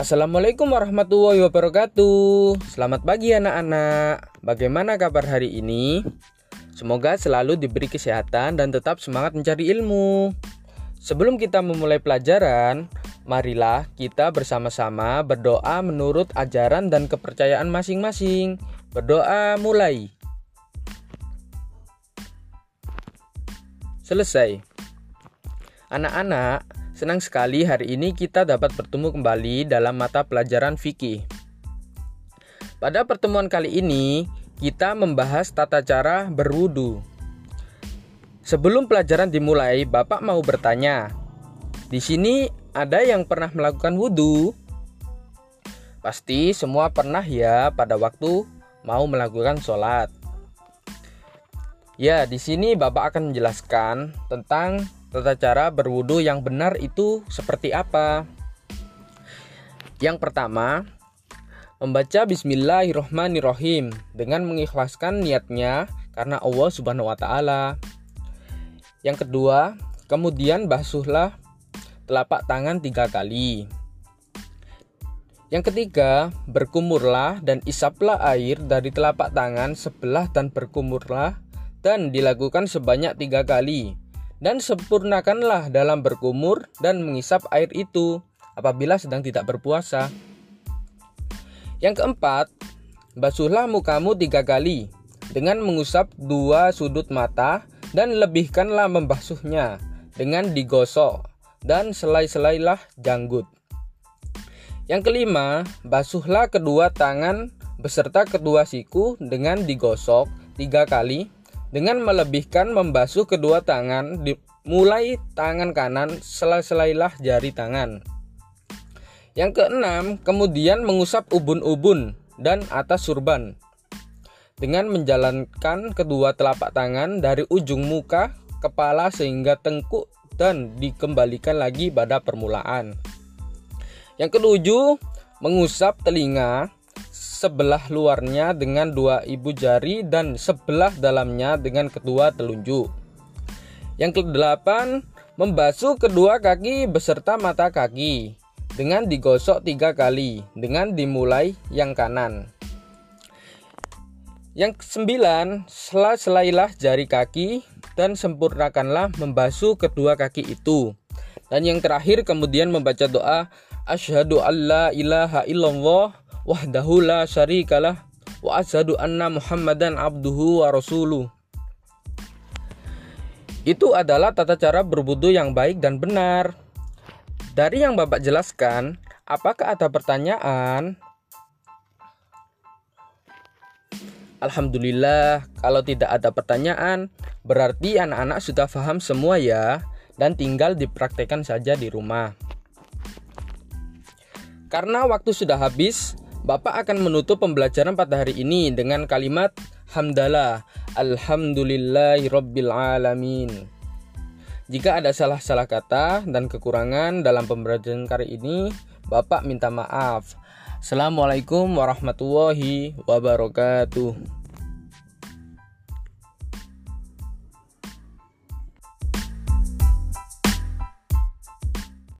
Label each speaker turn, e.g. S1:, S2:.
S1: Assalamualaikum warahmatullahi wabarakatuh. Selamat pagi anak-anak. Bagaimana kabar hari ini? Semoga selalu diberi kesehatan dan tetap semangat mencari ilmu. Sebelum kita memulai pelajaran, marilah kita bersama-sama berdoa menurut ajaran dan kepercayaan masing-masing. Berdoa mulai. Selesai. Anak-anak, Senang sekali hari ini kita dapat bertemu kembali dalam mata pelajaran fikih. Pada pertemuan kali ini, kita membahas tata cara berwudu. Sebelum pelajaran dimulai, Bapak mau bertanya. Di sini ada yang pernah melakukan wudhu? Pasti semua pernah ya pada waktu mau melakukan sholat. Ya, di sini Bapak akan menjelaskan tentang Tata cara berwudu yang benar itu seperti apa? Yang pertama, membaca bismillahirrohmanirrohim dengan mengikhlaskan niatnya karena Allah Subhanahu wa taala. Yang kedua, kemudian basuhlah telapak tangan tiga kali. Yang ketiga, berkumurlah dan isaplah air dari telapak tangan sebelah dan berkumurlah dan dilakukan sebanyak tiga kali dan sempurnakanlah dalam berkumur dan mengisap air itu apabila sedang tidak berpuasa. Yang keempat, basuhlah mukamu tiga kali dengan mengusap dua sudut mata dan lebihkanlah membasuhnya dengan digosok dan selai-selailah janggut. Yang kelima, basuhlah kedua tangan beserta kedua siku dengan digosok tiga kali dengan melebihkan membasuh kedua tangan mulai tangan kanan selai-selailah jari tangan. Yang keenam, kemudian mengusap ubun-ubun dan atas surban dengan menjalankan kedua telapak tangan dari ujung muka, kepala sehingga tengkuk dan dikembalikan lagi pada permulaan. Yang ketujuh, mengusap telinga sebelah luarnya dengan dua ibu jari dan sebelah dalamnya dengan kedua telunjuk. Yang kedelapan, membasuh kedua kaki beserta mata kaki dengan digosok tiga kali dengan dimulai yang kanan. Yang kesembilan, selailah jari kaki dan sempurnakanlah membasuh kedua kaki itu. Dan yang terakhir kemudian membaca doa Asyhadu alla ilaha illallah wahdahu la syarikalah wa asyhadu anna Muhammadan abduhu wa rasuluh. Itu adalah tata cara berwudu yang baik dan benar. Dari yang Bapak jelaskan, apakah ada pertanyaan? Alhamdulillah, kalau tidak ada pertanyaan, berarti anak-anak sudah paham semua ya, dan tinggal dipraktekkan saja di rumah. Karena waktu sudah habis, Bapak akan menutup pembelajaran pada hari ini dengan kalimat hamdalah alhamdulillahirabbil alamin. Jika ada salah-salah kata dan kekurangan dalam pembelajaran kali ini, Bapak minta maaf. Assalamualaikum warahmatullahi wabarakatuh.